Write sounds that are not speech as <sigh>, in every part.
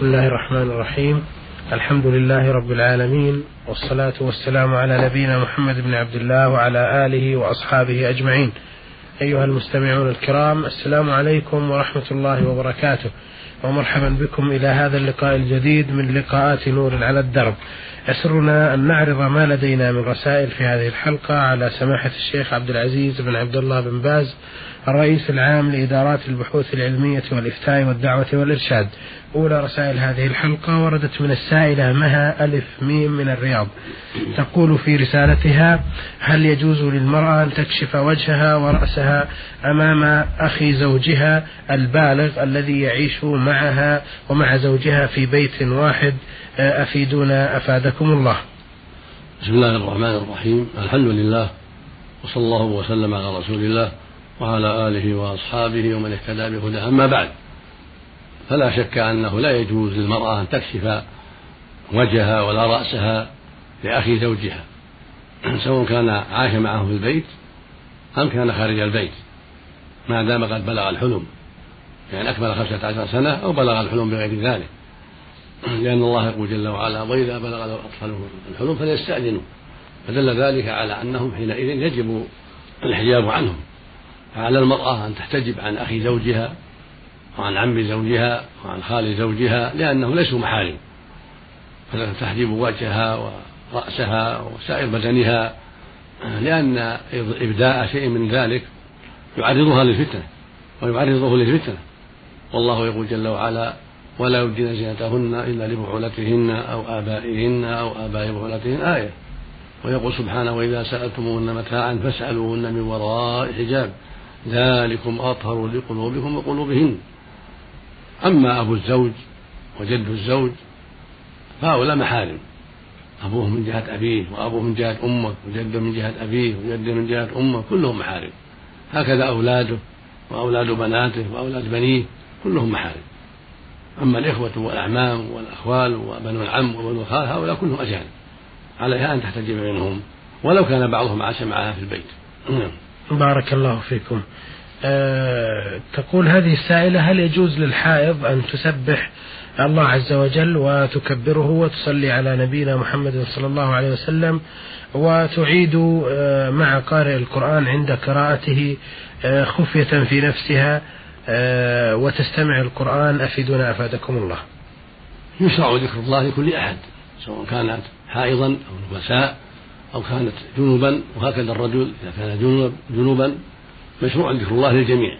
بسم الله الرحمن الرحيم. الحمد لله رب العالمين والصلاة والسلام على نبينا محمد بن عبد الله وعلى آله وأصحابه أجمعين. أيها المستمعون الكرام السلام عليكم ورحمة الله وبركاته. ومرحبا بكم إلى هذا اللقاء الجديد من لقاءات نور على الدرب. يسرنا أن نعرض ما لدينا من رسائل في هذه الحلقة على سماحة الشيخ عبد العزيز بن عبد الله بن باز الرئيس العام لإدارات البحوث العلمية والإفتاء والدعوة والإرشاد. أولى رسائل هذه الحلقة وردت من السائلة مها ألف ميم من الرياض. تقول في رسالتها هل يجوز للمرأة أن تكشف وجهها ورأسها أمام أخي زوجها البالغ الذي يعيش معها ومع زوجها في بيت واحد؟ أفيدونا أفادكم الله. بسم الله الرحمن الرحيم. الحمد لله وصلى الله وسلم على رسول الله. وعلى آله وأصحابه ومن اهتدى بهداه. أما بعد فلا شك أنه لا يجوز للمرأة أن تكشف وجهها ولا رأسها لأخي زوجها سواء كان عاش معه في البيت أم كان خارج البيت ما دام قد بلغ الحلم يعني أكمل خمسة عشر سنة أو بلغ الحلم بغير ذلك. لأن الله يقول جل وعلا وإذا بلغ الأطفال الحلم فليستأذنوا. فدل ذلك على أنهم حينئذ يجب الحجاب عنهم. فعلى المرأة أن تحتجب عن أخي زوجها وعن عم زوجها وعن خال زوجها لأنهم ليسوا محارم فتحجب وجهها ورأسها وسائر بدنها لأن إبداء شيء من ذلك يعرضها للفتنة ويعرضه للفتنة. والله يقول جل وعلا ولا يبدين زينتهن إلا لبعولتهن أو آبائهن أو آباء بعولتهن آية. ويقول سبحانه وإذا سألتموهن متاعا فاسألوهن من وراء حجاب. ذلكم أطهر لقلوبكم وقلوبهن. أما أبو الزوج وجد الزوج فهؤلاء محارم. أبوه من جهة أبيه وأبوه من جهة أمه وجده من جهة أبيه وجده من جهة أمه كلهم محارم. هكذا أولاده وأولاد بناته وأولاد بنيه كلهم محارم. أما الإخوة والأعمام والأخوال وبنو العم وبنو الخال هؤلاء كلهم أجانب. عليها أن تحتجب منهم ولو كان بعضهم عاش معها في البيت. <clears throat> بارك الله فيكم. أه تقول هذه السائلة هل يجوز للحائض أن تسبح الله عز وجل وتكبره وتصلي على نبينا محمد صلى الله عليه وسلم وتعيد أه مع قارئ القرآن عند قراءته أه خفية في نفسها أه وتستمع القرآن. أفيدنا أفادكم الله. يشرع ذكر الله لكل أحد سواء كانت حائضا أو نفساء. أو كانت جنوبا وهكذا الرجل إذا كان جنوب جنوبا مشروع ذكر الله للجميع.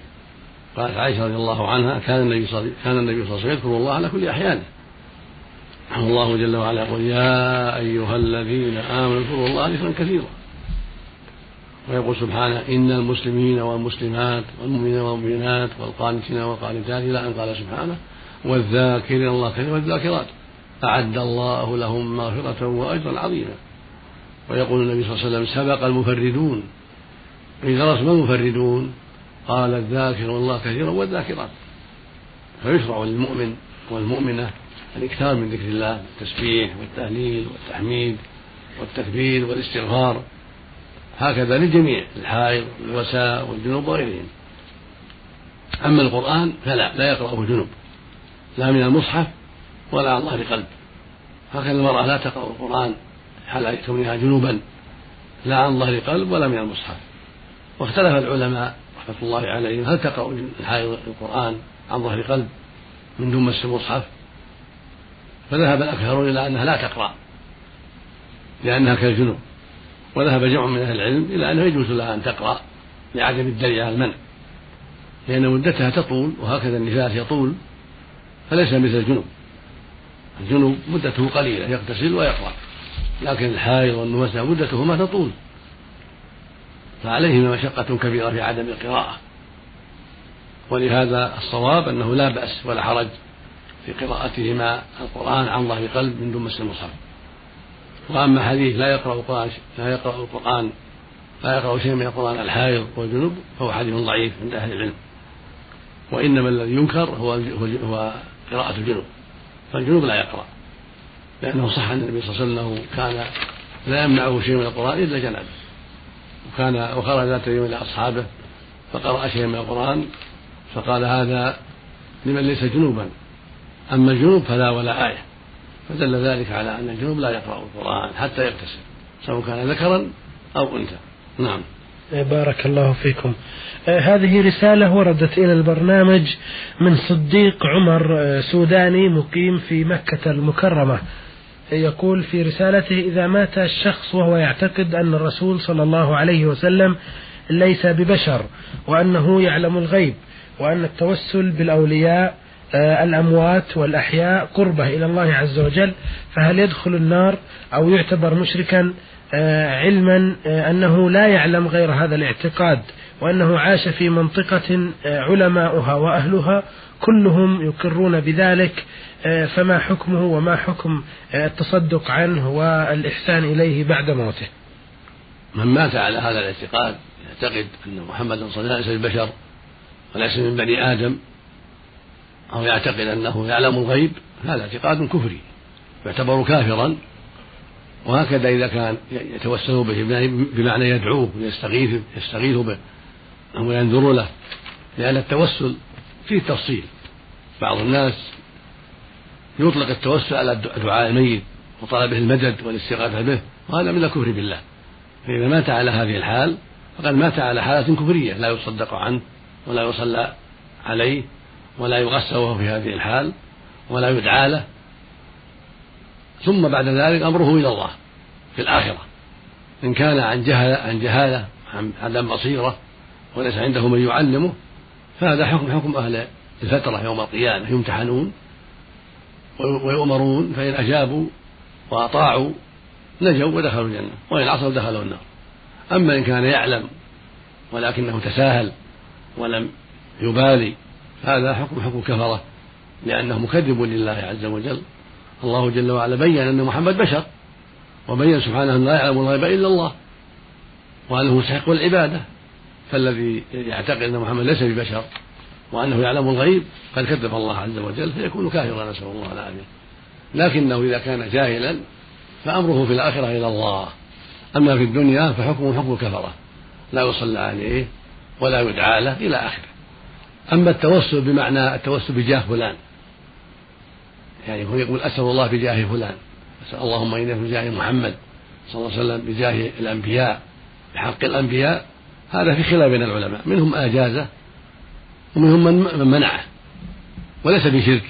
قالت عائشة رضي الله عنها كان النبي صلى كان النبي صلى الله عليه وسلم يذكر الله على كل أحيانه. الله جل وعلا يقول يا أيها الذين آمنوا اذكروا الله ذكرا كثيرا. ويقول سبحانه إن المسلمين والمسلمات والمؤمنين والمؤمنات والقانتين والقانتات إلى أن قال سبحانه والذاكرين الله كثيرا والذاكرات أعد الله لهم مغفرة وأجرا عظيما. ويقول النبي صلى الله عليه وسلم سبق المفردون قيل رسم المفردون؟ قال الذاكر الله كثيرا والذاكرات. فيشرع للمؤمن والمؤمنة الإكثار من ذكر الله التسبيح والتهليل والتحميد والتكبير والاستغفار. هكذا للجميع الحائض والوساء والجنوب وغيرهم. أما القرآن فلا لا يقرأه جنوب لا من المصحف ولا عن ظهر قلب هكذا المرأة لا تقرأ القرآن حال كونها جنوبا؟ لا عن ظهر قلب ولا من المصحف. واختلف العلماء رحمة الله عليهم. هل تقرأ الحائض القرآن عن ظهر قلب من دون مس المصحف؟ فذهب الأكثرون إلى أنها لا تقرأ لأنها كالجنوب. وذهب جمع من أهل العلم إلى أنه يجوز لها أن تقرأ لعدم الدليل على المنع لأن مدتها تطول وهكذا النفاس يطول فليس مثل الجنوب. الجنوب مدته قليلة يغتسل ويقرأ. لكن الحائض والنفساء مدتهما تطول. فعليهما مشقة كبيرة في عدم القراءة. ولهذا الصواب أنه لا بأس ولا حرج في قراءتهما القرآن عن ظهر قلب من دون مس المصحف وأما حديث لا يقرأ القرآن لا يقرأ القرآن لا يقرأ شيء من القرآن الحائض والجنوب فهو حديث ضعيف عند أهل العلم. وإنما الذي ينكر هو هو قراءة الجنوب. فالجنوب لا يقرأ. لأنه صح أن النبي صلى الله عليه وسلم أنه كان لا يمنعه شيء من القرآن إلا جنابه. وكان وخرج ذات يوم إلى أصحابه فقرأ شيئا من القرآن فقال هذا لمن ليس جنوبا. أما الجنوب فلا ولا آية. فدل ذلك على أن الجنوب لا يقرأ القرآن حتى يغتسل سواء كان ذكرا أو أنثى. نعم. بارك الله فيكم. آه هذه رسالة وردت إلى البرنامج من صديق عمر آه سوداني مقيم في مكة المكرمة. يقول في رسالته إذا مات الشخص وهو يعتقد أن الرسول صلى الله عليه وسلم ليس ببشر وأنه يعلم الغيب وأن التوسل بالأولياء آه، الأموات والأحياء قربة إلى الله عز وجل فهل يدخل النار أو يعتبر مشركا آه، علما آه، أنه لا يعلم غير هذا الاعتقاد؟ وأنه عاش في منطقة علماؤها وأهلها كلهم يقرون بذلك فما حكمه وما حكم التصدق عنه والإحسان إليه بعد موته. من مات على هذا الاعتقاد يعتقد أن محمد صلى الله عليه وسلم بشر وليس من بني آدم أو يعتقد أنه يعلم الغيب هذا اعتقاد كفري يعتبر كافرا. وهكذا إذا كان يتوسل به بمعنى يدعوه ويستغيث يستغيث به. أو ينذر له لأن التوسل فيه تفصيل. بعض الناس يطلق التوسل على دعاء الميت وطلبه المدد والاستغاثة به وهذا من الكفر بالله. فإذا مات على هذه الحال فقد مات على حالة كفرية لا يصدق عنه ولا يصلى عليه ولا يغسل وهو في هذه الحال ولا يدعى له. ثم بعد ذلك أمره إلى الله في الآخرة. إن كان عن جهل عن جهالة عن عدم بصيرة وليس عنده من يعلمه فهذا حكم حكم أهل الفترة يوم القيامة يمتحنون ويؤمرون فإن أجابوا وأطاعوا نجوا ودخلوا الجنة وإن عصوا دخلوا النار. أما إن كان يعلم ولكنه تساهل ولم يبالي هذا حكم حكم كفرة لأنه مكذب لله عز وجل. الله جل وعلا بين أن محمد بشر وبين سبحانه أن لا يعلم الغيب إلا الله وأنه مستحق العبادة. فالذي يعتقد أن محمد ليس ببشر وأنه يعلم الغيب قد كذب الله عز وجل فيكون كافرا نسأل الله العافية. لكنه إذا كان جاهلا فأمره في الآخرة إلى الله. أما في الدنيا فحكمه حكم الكفرة. لا يصلى عليه ولا يدعى له إلى آخره. أما التوسل بمعنى التوسل بجاه فلان. يعني هو يقول أسأل الله بجاه فلان. أسأل اللهم إني بجاه محمد صلى الله عليه وسلم بجاه الأنبياء بحق الأنبياء هذا في خلاف بين العلماء. منهم أجازة ومنهم من منعه وليس بشرك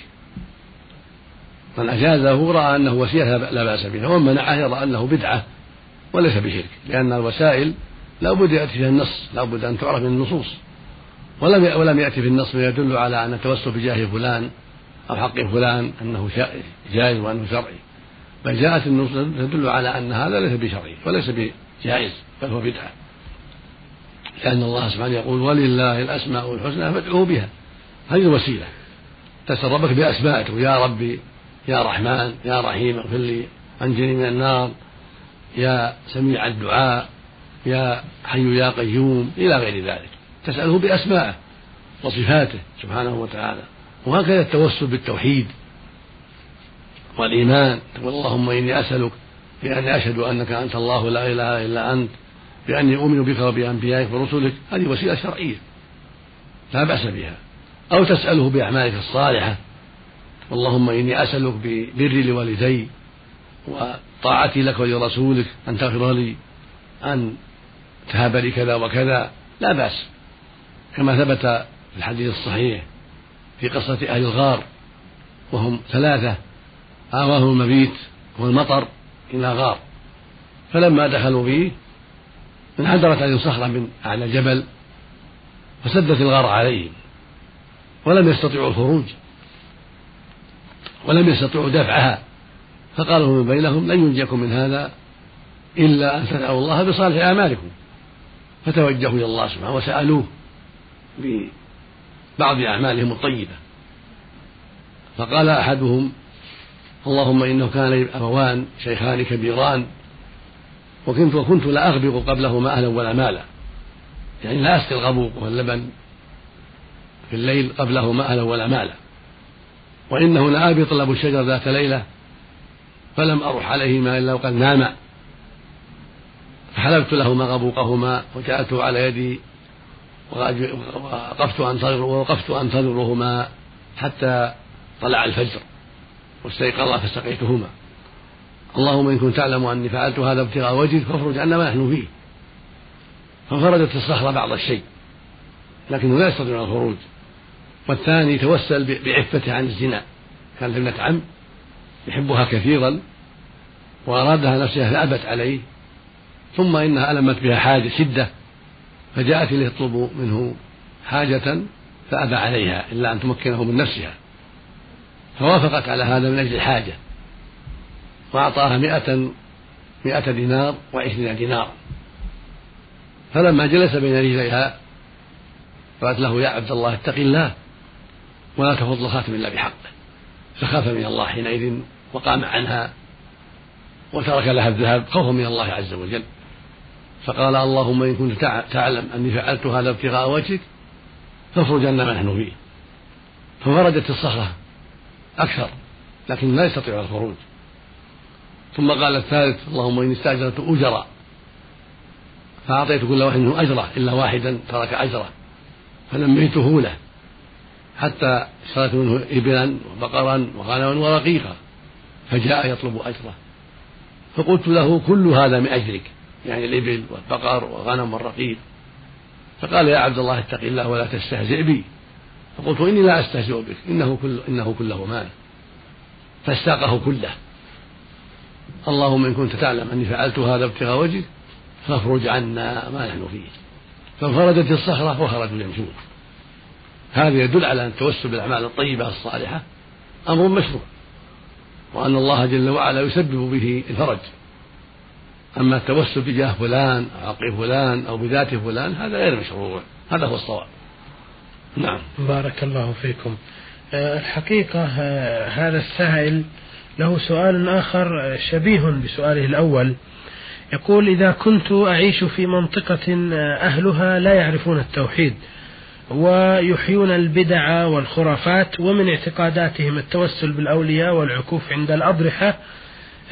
من أجازه رأى أنه وسيلة لا بأس بها ومن منعه يرى أنه بدعة وليس بشرك لأن الوسائل لا بد يأتي فيها النص لا بد أن تعرف من النصوص. ولم ولم يأتي في النص ما يدل على أن التوسل بجاه فلان أو حق فلان أنه جائز وأنه شرعي. بل جاءت النصوص تدل على أن هذا ليس بشرعي وليس بجائز بل هو بدعة. لأن الله سبحانه يقول ولله الأسماء الحسنى فادعوه بها. هذه الوسيلة. تسأل ربك بأسمائه يا ربي يا رحمن يا رحيم اغفر لي أنجني من النار. يا سميع الدعاء. يا حي يا قيوم. إلى غير ذلك. تسأله بأسمائه وصفاته سبحانه وتعالى. وهكذا التوسل بالتوحيد والإيمان. تقول اللهم إني أسألك بأني أشهد أنك أنت الله لا إله إلا أنت. بأني أؤمن بك وبأنبيائك ورسلك هذه وسيلة شرعية لا بأس بها. أو تسأله بأعمالك الصالحة اللهم إني أسألك ببري لوالدي وطاعتي لك ولرسولك أن تغفر لي أن تهب لي كذا وكذا لا بأس. كما ثبت في الحديث الصحيح في قصة أهل الغار وهم ثلاثة آواهم المبيت والمطر إلى غار. فلما دخلوا فيه انحدرت عليهم صخرة من أعلى الجبل فسدت الغار عليهم ولم يستطيعوا الخروج ولم يستطيعوا دفعها. فقالوا من بينهم لن ينجيكم من هذا إلا أن تدعوا الله بصالح أعمالكم. فتوجهوا إلى الله سبحانه وسألوه ببعض أعمالهم الطيبة. فقال أحدهم اللهم إنه كان أبوان شيخان كبيران وكنت وكنت لا أغبق قبلهما أهلا ولا مالا. يعني لا أسقي الغبوق واللبن في الليل قبلهما أهلا ولا مالا. وإنه لآبي طلب الشجر ذات ليلة فلم أروح عليهما إلا وقد ناما. فحلبت لهما غبوقهما وجعلته على يدي ووقفت أنتظر ووقفت أنتظرهما حتى طلع الفجر واستيقظا فسقيتهما اللهم إن كنت تعلم أني فعلت هذا ابتغاء وجهك فاخرج عنا ما نحن فيه. فانفردت الصخرة بعض الشيء لكنه لا يستطيع الخروج. والثاني توسل بعفته عن الزنا. كانت ابنة عم يحبها كثيرا وأرادها نفسها فأبت عليه. ثم إنها ألمت بها حاجة شدة فجاءت إليه تطلب منه حاجة فأبى عليها إلا أن تمكنه من نفسها. فوافقت على هذا من أجل الحاجة. وأعطاها مئة مئة دينار وعشرين دينار. فلما جلس بين رجليها قالت له يا عبد الله اتق الله ولا تفض الخاتم إلا بحقه فخاف من الله حينئذ وقام عنها وترك لها الذهب خوفا من الله عز وجل. فقال اللهم إن كنت تعلم أني فعلت هذا ابتغاء وجهك فاخرج عنا ما نحن فيه. ففرجت الصخرة أكثر لكن لا يستطيع الخروج. ثم قال الثالث اللهم إني استأجرت أجرا. فأعطيت كل واحد منهم أجره إلا واحدا ترك أجره فنميته له. حتى اشتريت منه إبلا وبقرا وغنما ورقيقا. فجاء يطلب أجره. فقلت له كل هذا من أجلك يعني الإبل والبقر والغنم والرقيق. فقال يا عبد الله اتق الله ولا تستهزئ بي. فقلت إني لا أستهزئ بك. إنه, كل إنه كله مال. فاستاقه كله. اللهم إن كنت تعلم أني فعلت هذا ابتغاء وجهك فافرج عنا ما نحن فيه. فانفردت الصخرة وخرجوا يمشون. هذا يدل على أن التوسل بالأعمال الطيبة الصالحة أمر مشروع وأن الله جل وعلا يسبب به الفرج. أما التوسل بجاه فلان أو عقل فلان أو بذات فلان هذا غير مشروع. هذا هو الصواب. نعم. بارك الله فيكم. آه، الحقيقة آه، هذا السائل له سؤال آخر آه، شبيه بسؤاله الأول. يقول إذا كنت أعيش في منطقة أهلها لا يعرفون التوحيد ويحيون البدع والخرافات ومن اعتقاداتهم التوسل بالأولياء والعكوف عند الأضرحة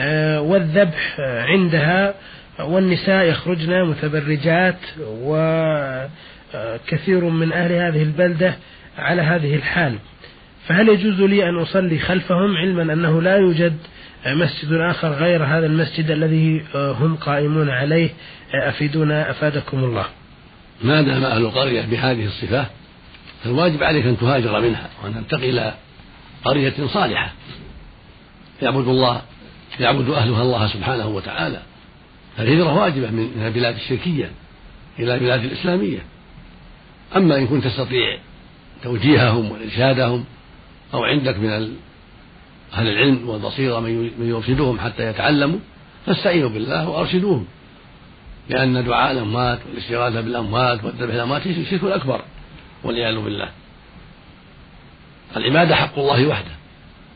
آه، والذبح عندها والنساء يخرجن متبرجات وكثير من أهل هذه البلدة على هذه الحال. فهل يجوز لي أن أصلي خلفهم علما أنه لا يوجد مسجد آخر غير هذا المسجد الذي هم قائمون عليه؟ أفيدونا أفادكم الله. ما دام أهل القرية بهذه الصفة فالواجب عليك أن تهاجر منها وأن تنتقل إلى قرية صالحة. يعبد الله يعبد أهلها الله سبحانه وتعالى. فالهجرة واجبة من البلاد الشركية إلى البلاد الإسلامية. أما إن كنت تستطيع توجيههم وإرشادهم أو عندك من أهل العلم والبصيرة من يرشدهم حتى يتعلموا فاستعينوا بالله وأرشدوهم. لأن دعاء الأموات والاستغاثة بالأموات والذبح الأموات شرك أكبر والعياذ بالله. العبادة حق الله وحده.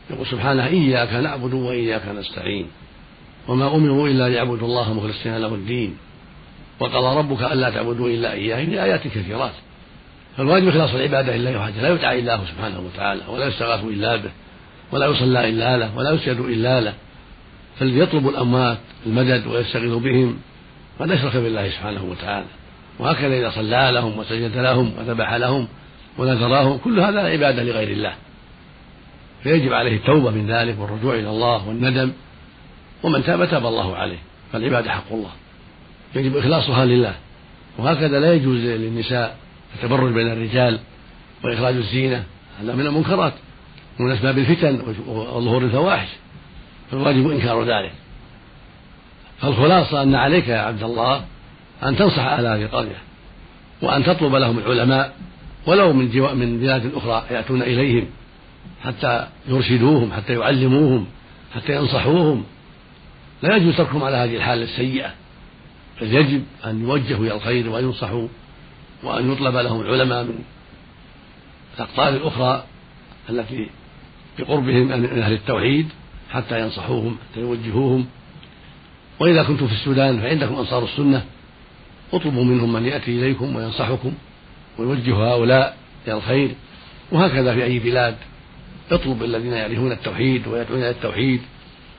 يقول سبحانه إياك نعبد وإياك نستعين. وما أمروا إلا ليعبدوا الله مخلصين له الدين. وقضى ربك ألا تعبدوا إلا إياه في آيات كثيرات. فالواجب إخلاص العبادة لله وحده لا يدعى إلا هو سبحانه وتعالى ولا يستغاث إلا به ولا يصلى إلا له ولا يسجد إلا له فالذي يطلب الأموات المدد ويستغيث بهم قد أشرك بالله سبحانه وتعالى. وهكذا إذا صلى لهم وسجد لهم وذبح لهم ونذراهم كل هذا عبادة لغير الله. فيجب عليه التوبة من ذلك والرجوع إلى الله والندم ومن تاب تاب الله عليه. فالعبادة حق الله. يجب إخلاصها لله. وهكذا لا يجوز للنساء التبرج بين الرجال وإخراج الزينة هذا من المنكرات ومن أسباب الفتن وظهور الفواحش فالواجب إنكار ذلك. فالخلاصة أن عليك يا عبد الله أن تنصح أهل هذه القرية وأن تطلب لهم العلماء ولو من جوا من بلاد أخرى يأتون إليهم حتى يرشدوهم حتى يعلموهم حتى ينصحوهم. لا يجوز تركهم على هذه الحالة السيئة بل يجب أن يوجهوا إلى الخير وينصحوا وأن يطلب لهم العلماء من الأقطار الأخرى التي بقربهم من أهل التوحيد حتى ينصحوهم حتى يوجهوهم. وإذا كنتم في السودان فعندكم أنصار السنة اطلبوا منهم من يأتي إليكم وينصحكم ويوجه هؤلاء إلى الخير. وهكذا في أي بلاد اطلب الذين يعرفون التوحيد ويدعون إلى التوحيد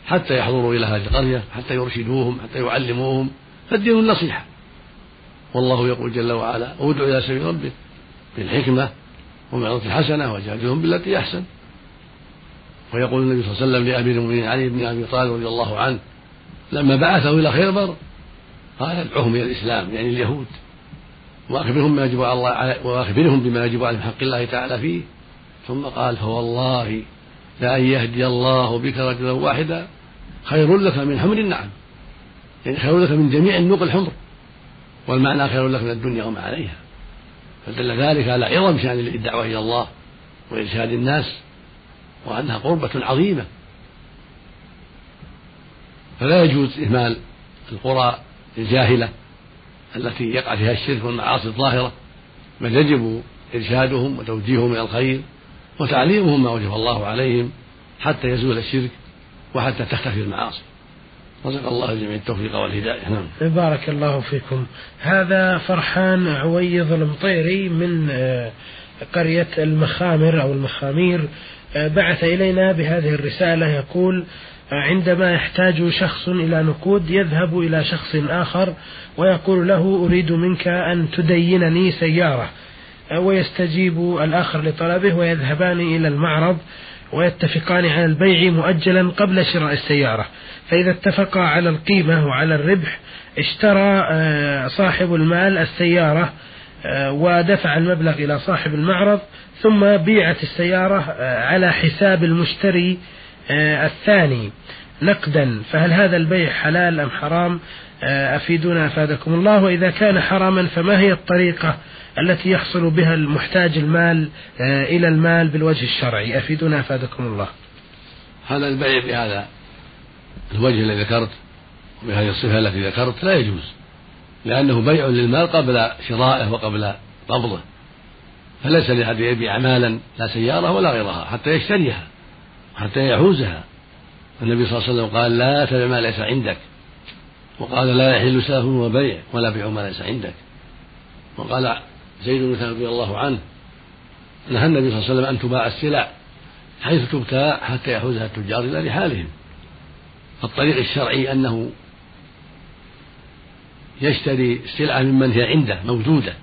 حتى يحضروا إلى هذه القرية حتى يرشدوهم حتى يعلموهم. فالدين النصيحة. والله يقول جل وعلا ادع إلى سبيل ربك بالحكمة والموعظة الحسنة وجادلهم بالتي أحسن. ويقول النبي صلى الله عليه وسلم لأمير المؤمنين علي بن أبي طالب رضي الله عنه لما بعثه إلى خيبر قال ادعوهم إلى الإسلام يعني اليهود. وأخبرهم ما يجب على الله وأخبرهم بما يجب عليهم حق الله تعالى فيه. ثم قال فوالله لأن يهدي الله بك رجلا واحدا خير لك من حمر النعم. يعني خير لك من جميع النوق الحمر. والمعنى خير لك من الدنيا وما عليها. فدل ذلك على عظم شأن الدعوة إلى الله وإرشاد الناس وأنها قربة عظيمة. فلا يجوز إهمال القرى الجاهلة التي يقع فيها الشرك والمعاصي الظاهرة. بل يجب إرشادهم وتوجيههم إلى الخير وتعليمهم ما وجب الله عليهم حتى يزول الشرك وحتى تختفي المعاصي. رزق الله الجميع التوفيق والهداية. نعم. بارك الله فيكم. هذا فرحان عويض المطيري من آه، قرية المخامر أو المخامير. آه، بعث إلينا بهذه الرسالة يقول آه، عندما يحتاج شخص إلى نقود يذهب إلى شخص آخر ويقول له أريد منك أن تدينني سيارة. ويستجيب الآخر لطلبه ويذهبان إلى المعرض. ويتفقان على البيع مؤجلا قبل شراء السيارة. فإذا اتفقا على القيمة وعلى الربح اشترى آه، صاحب المال السيارة آه، ودفع المبلغ إلى صاحب المعرض ثم بيعت السيارة آه، على حساب المشتري الثاني نقدا. فهل هذا البيع حلال أم حرام؟ أفيدونا أفادكم الله. وإذا كان حراما فما هي الطريقة التي يحصل بها المحتاج المال إلى المال بالوجه الشرعي. أفيدونا أفادكم الله. هذا البيع بهذا الوجه الذي ذكرت وبهذه الصفة التي ذكرت لا يجوز لأنه بيع للمال قبل شرائه وقبل قبضه. فليس لأحد يبيع مالا لا سيارة ولا غيرها حتى يشتريها حتى يحوزها النبي صلى الله عليه وسلم قال لا تبع ما ليس عندك. وقال لا يحل سلف وبيع ولا بيع ما ليس عندك. وقال زيد بن ثابت رضي الله عنه نهى النبي صلى الله عليه وسلم أن تباع السلع حيث تبتاع حتى يحوزها التجار إلى رحالهم. فالطريق الشرعي أنه يشتري السلعة ممن هي عنده موجودة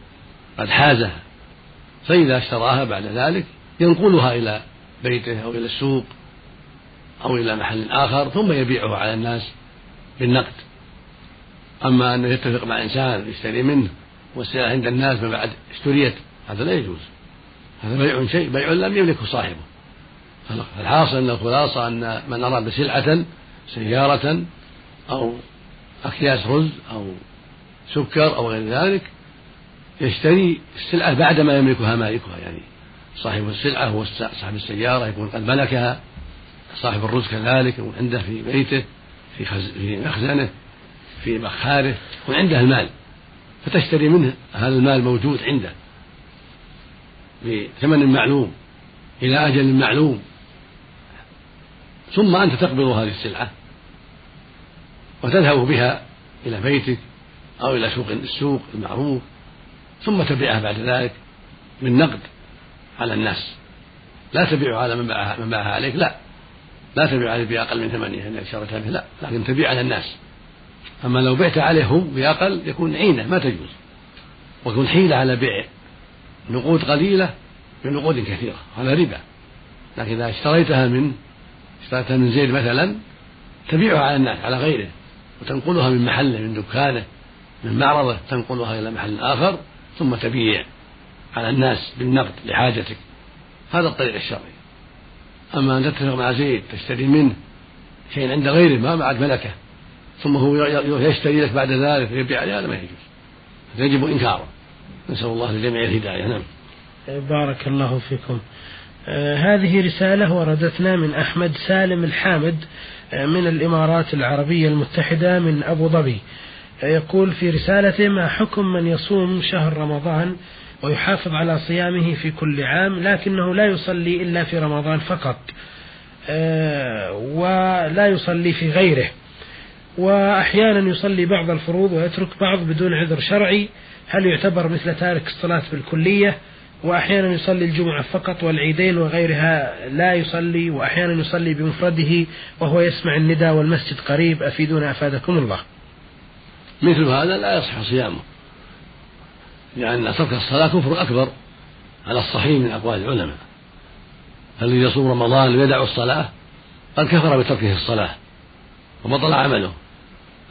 قد حازها. فإذا اشتراها بعد ذلك ينقلها إلى بيته أو إلى السوق أو إلى محل آخر ثم يبيعه على الناس بالنقد. أما أنه يتفق مع إنسان يشتري منه والسلعة عند الناس ما بعد اشتريت. هذا لا يجوز. هذا بيع شيء بيع لم يملكه صاحبه. الحاصل أن الخلاصة أن من أراد سلعة سيارة أو أكياس رز أو سكر أو غير ذلك يشتري السلعة بعدما يملكها مالكها. يعني صاحب السلعة هو صاحب السيارة يكون قد ملكها. صاحب الرز كذلك يكون عنده في بيته في في مخزنه في مخاره يكون عنده المال. فتشتري منه هذا المال موجود عنده بثمن معلوم إلى أجل معلوم. ثم أنت تقبض هذه السلعة وتذهب بها إلى بيتك أو إلى سوق السوق المعروف ثم تبيعها بعد ذلك بالنقد على الناس. لا تبيع على من باعها من باعها عليك لا. لا تبيع عليه بأقل من ثمانية لأنك شريتها به لا. لكن تبيع على الناس. أما لو بعت عليهم بأقل يكون عينة ما تجوز. ويكون حيلة على بيع نقود قليلة بنقود كثيرة هذا ربا. لكن إذا اشتريتها من اشتريتها من زيد مثلا تبيعها على الناس على غيره. وتنقلها من محله من دكانه من معرضه تنقلها إلى محل آخر ثم تبيع على الناس بالنقد لحاجتك. هذا الطريق الشرعي. أما أن تتفق مع زيد تشتري منه شيء عند غيره ما بعد ملكة. ثم هو يشتري لك بعد ذلك ويبيع عليه هذا ما يجوز. يجب إنكاره. نسأل الله للجميع الهداية. نعم. بارك الله فيكم. آه هذه رسالة وردتنا من أحمد سالم الحامد آه من الإمارات العربية المتحدة من أبو ظبي. آه يقول في رسالته ما حكم من يصوم شهر رمضان ويحافظ على صيامه في كل عام لكنه لا يصلي إلا في رمضان فقط؟ آه، ولا يصلي في غيره. وأحيانا يصلي بعض الفروض ويترك بعض بدون عذر شرعي. هل يعتبر مثل تارك الصلاة بالكلية؟ وأحيانا يصلي الجمعة فقط والعيدين وغيرها لا يصلي. وأحيانا يصلي بمفرده وهو يسمع الندى والمسجد قريب. أفيدونا أفادكم الله. مثل هذا لا يصح صيامه. لأن ترك الصلاة كفر أكبر على الصحيح من أقوال العلماء. الذي يصوم رمضان ويدع الصلاة؟ قد كفر بتركه الصلاة. وبطل عمله.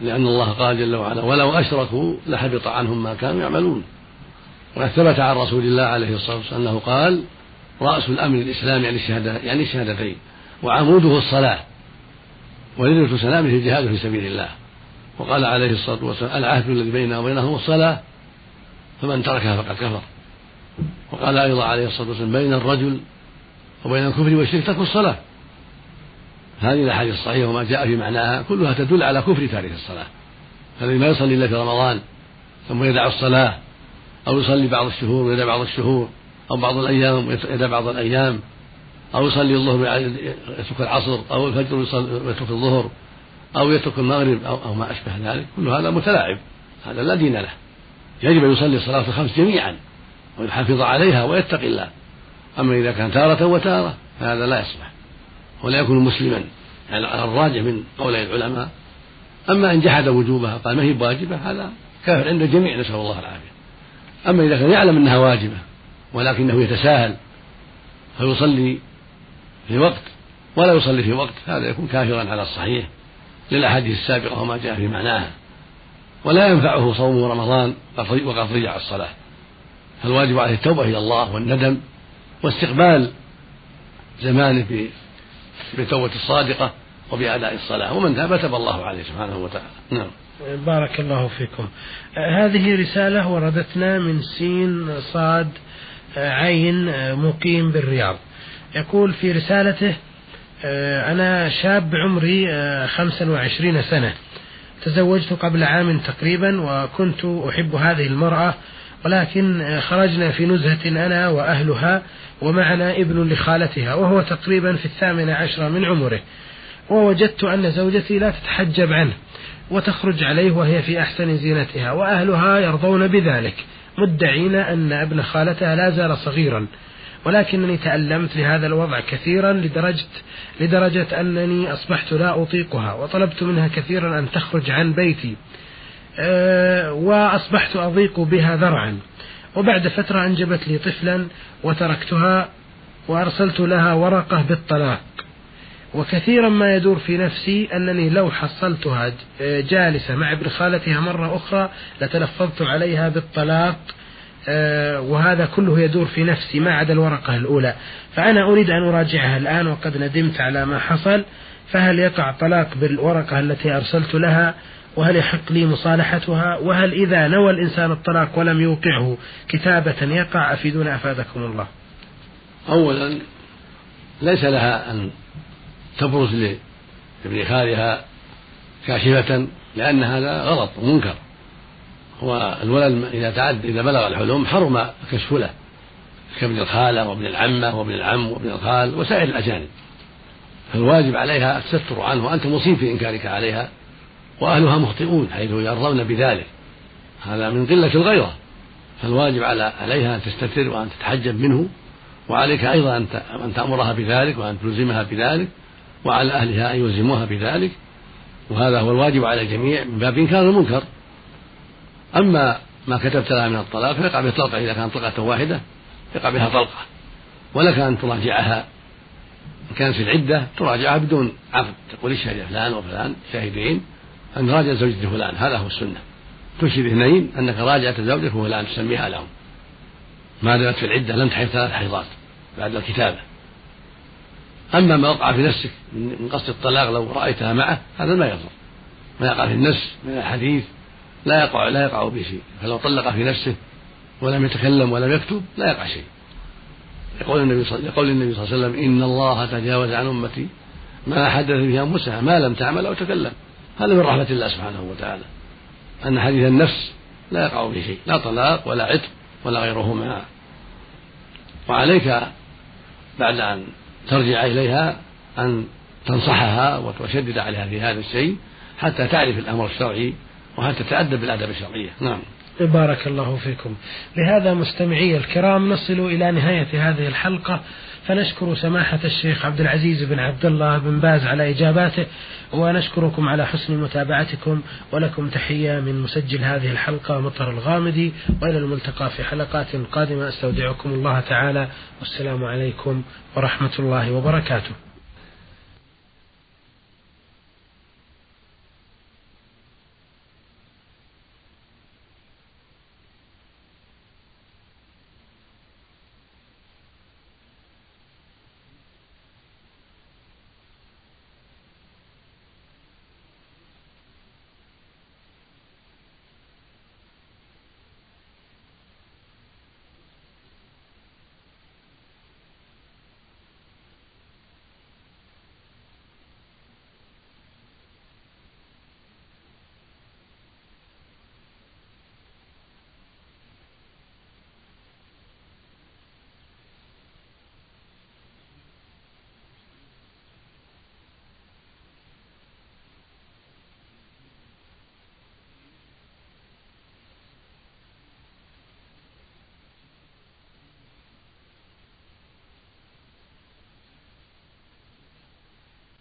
لأن الله قال جل وعلا ولو أشركوا لحبط عنهم ما كانوا يعملون. وقد ثبت عن رسول الله عليه الصلاة والسلام أنه قال رأس الأمر الإسلام يعني الشهادة يعني الشهادتين وعموده الصلاة وليلة سلامه الجهاد في سبيل الله. وقال عليه الصلاة والسلام العهد الذي بيننا وبينهم الصلاة فمن تركها فقد كفر. وقال أيضا عليه الصلاة والسلام بين الرجل وبين الكفر والشرك ترك الصلاة. هذه الأحاديث الصحيحة وما جاء في معناها كلها تدل على كفر تارك الصلاة. الذي ما يصلي إلا في رمضان ثم يدع الصلاة أو يصلي بعض الشهور ويدع بعض الشهور أو بعض الأيام ويدع بعض الأيام أو يصلي الظهر يترك العصر أو الفجر ويترك الظهر أو يترك المغرب أو, أو ما أشبه ذلك. كل هذا متلاعب. هذا لا دين له. يجب أن يصلي الصلاة الخمس جميعا ويحافظ عليها ويتقي الله. أما إذا كان تارة وتارة فهذا لا يصلح. ولا يكون مسلما يعني على الراجح من قولي العلماء. أما إن جحد وجوبها قال ما هي بواجبة هذا كافر عند الجميع نسأل الله العافية. أما إذا كان يعلم أنها واجبة ولكنه يتساهل فيصلي في وقت ولا يصلي في وقت هذا يكون كافرا على الصحيح للأحاديث السابقة وما جاء في معناها. ولا ينفعه صوم رمضان وقد ضيع الصلاة. فالواجب عليه التوبة إلى الله والندم واستقبال زمانه بالتوبة الصادقة وبأداء الصلاة. ومن تاب تاب الله عليه سبحانه وتعالى. نعم. بارك الله فيكم. هذه رسالة وردتنا من سين صاد عين مقيم بالرياض. يقول في رسالته أنا شاب عمري خمسا وعشرين سنة. تزوجت قبل عام تقريبا وكنت أحب هذه المرأة ولكن خرجنا في نزهة أنا وأهلها ومعنا ابن لخالتها وهو تقريبا في الثامنة عشرة من عمره. ووجدت أن زوجتي لا تتحجب عنه وتخرج عليه وهي في أحسن زينتها وأهلها يرضون بذلك مدعين أن ابن خالتها لا زال صغيرا. ولكنني تألمت لهذا الوضع كثيرا لدرجة لدرجة أنني أصبحت لا أطيقها وطلبت منها كثيرا أن تخرج عن بيتي. أه وأصبحت أضيق بها ذرعا. وبعد فترة أنجبت لي طفلا وتركتها وأرسلت لها ورقة بالطلاق. وكثيرا ما يدور في نفسي أنني لو حصلتها جالسة مع ابن خالتها مرة أخرى لتلفظت عليها بالطلاق آه، وهذا كله يدور في نفسي ما عدا الورقة الأولى. فأنا أريد أن أراجعها الآن وقد ندمت على ما حصل. فهل يقع طلاق بالورقة التي أرسلت لها؟ وهل يحق لي مصالحتها؟ وهل إذا نوى الإنسان الطلاق ولم يوقعه كتابة يقع؟ أفيدونا أفادكم الله. أولا ليس لها أن تبرز لابن خالها كاشفة لأن هذا غلط ومنكر. هو الولد إذا تعد إذا بلغ الحلم حرم كشف له كابن الخالة وابن العمة وابن العم وابن الخال وسائر الأجانب. فالواجب عليها التستر عنه وأنت مصيب في إنكارك عليها. وأهلها مخطئون حيث يرضون بذلك. هذا من قلة الغيرة. فالواجب على عليها أن تستتر وأن تتحجب منه وعليك أيضا أن تأمرها بذلك وأن تلزمها بذلك وعلى أهلها أن يلزموها بذلك. وهذا هو الواجب على الجميع من باب إنكار المنكر. أما ما كتبت لها من الطلاق فيقع بها طلقة إذا كانت طلقة واحدة يقع بها طلقة. ولك أن تراجعها. إن كانت في العدة تراجعها بدون عقد تقول الشهادة فلان وفلان شاهدين. أن راجع زوجة فلان هذا هو السنة. تشهد اثنين أنك راجعت زوجك وفلان تسميها لهم. ما دامت في العدة لم تحيض ثلاث حيضات بعد الكتابة. أما ما وقع في نفسك من قصد الطلاق لو رأيتها معه هذا ما يضر. ما يقع في النفس من الحديث لا يقع لا يقع به شيء. فلو طلق في نفسه ولم يتكلم ولم يكتب لا يقع شيء. يقول النبي صلى الله عليه وسلم إن الله تجاوز عن أمتي ما حدث به أنفسها ما لم تعمل أو تكلم. هذا من رحمة الله سبحانه وتعالى. أن حديث النفس لا يقع به شيء لا طلاق ولا عتق ولا غيرهما. وعليك بعد أن ترجع إليها أن تنصحها وتشدد عليها في هذا الشيء حتى تعرف الأمر الشرعي وحتى تتأدب بالآداب الشرعية. نعم. بارك الله فيكم. لهذا مستمعي الكرام نصل إلى نهاية هذه الحلقة. فنشكر سماحة الشيخ عبد العزيز بن عبد الله بن باز على إجاباته ونشكركم على حسن متابعتكم ولكم تحية من مسجل هذه الحلقة مطر الغامدي وإلى الملتقى في حلقات قادمة. أستودعكم الله تعالى والسلام عليكم ورحمة الله وبركاته.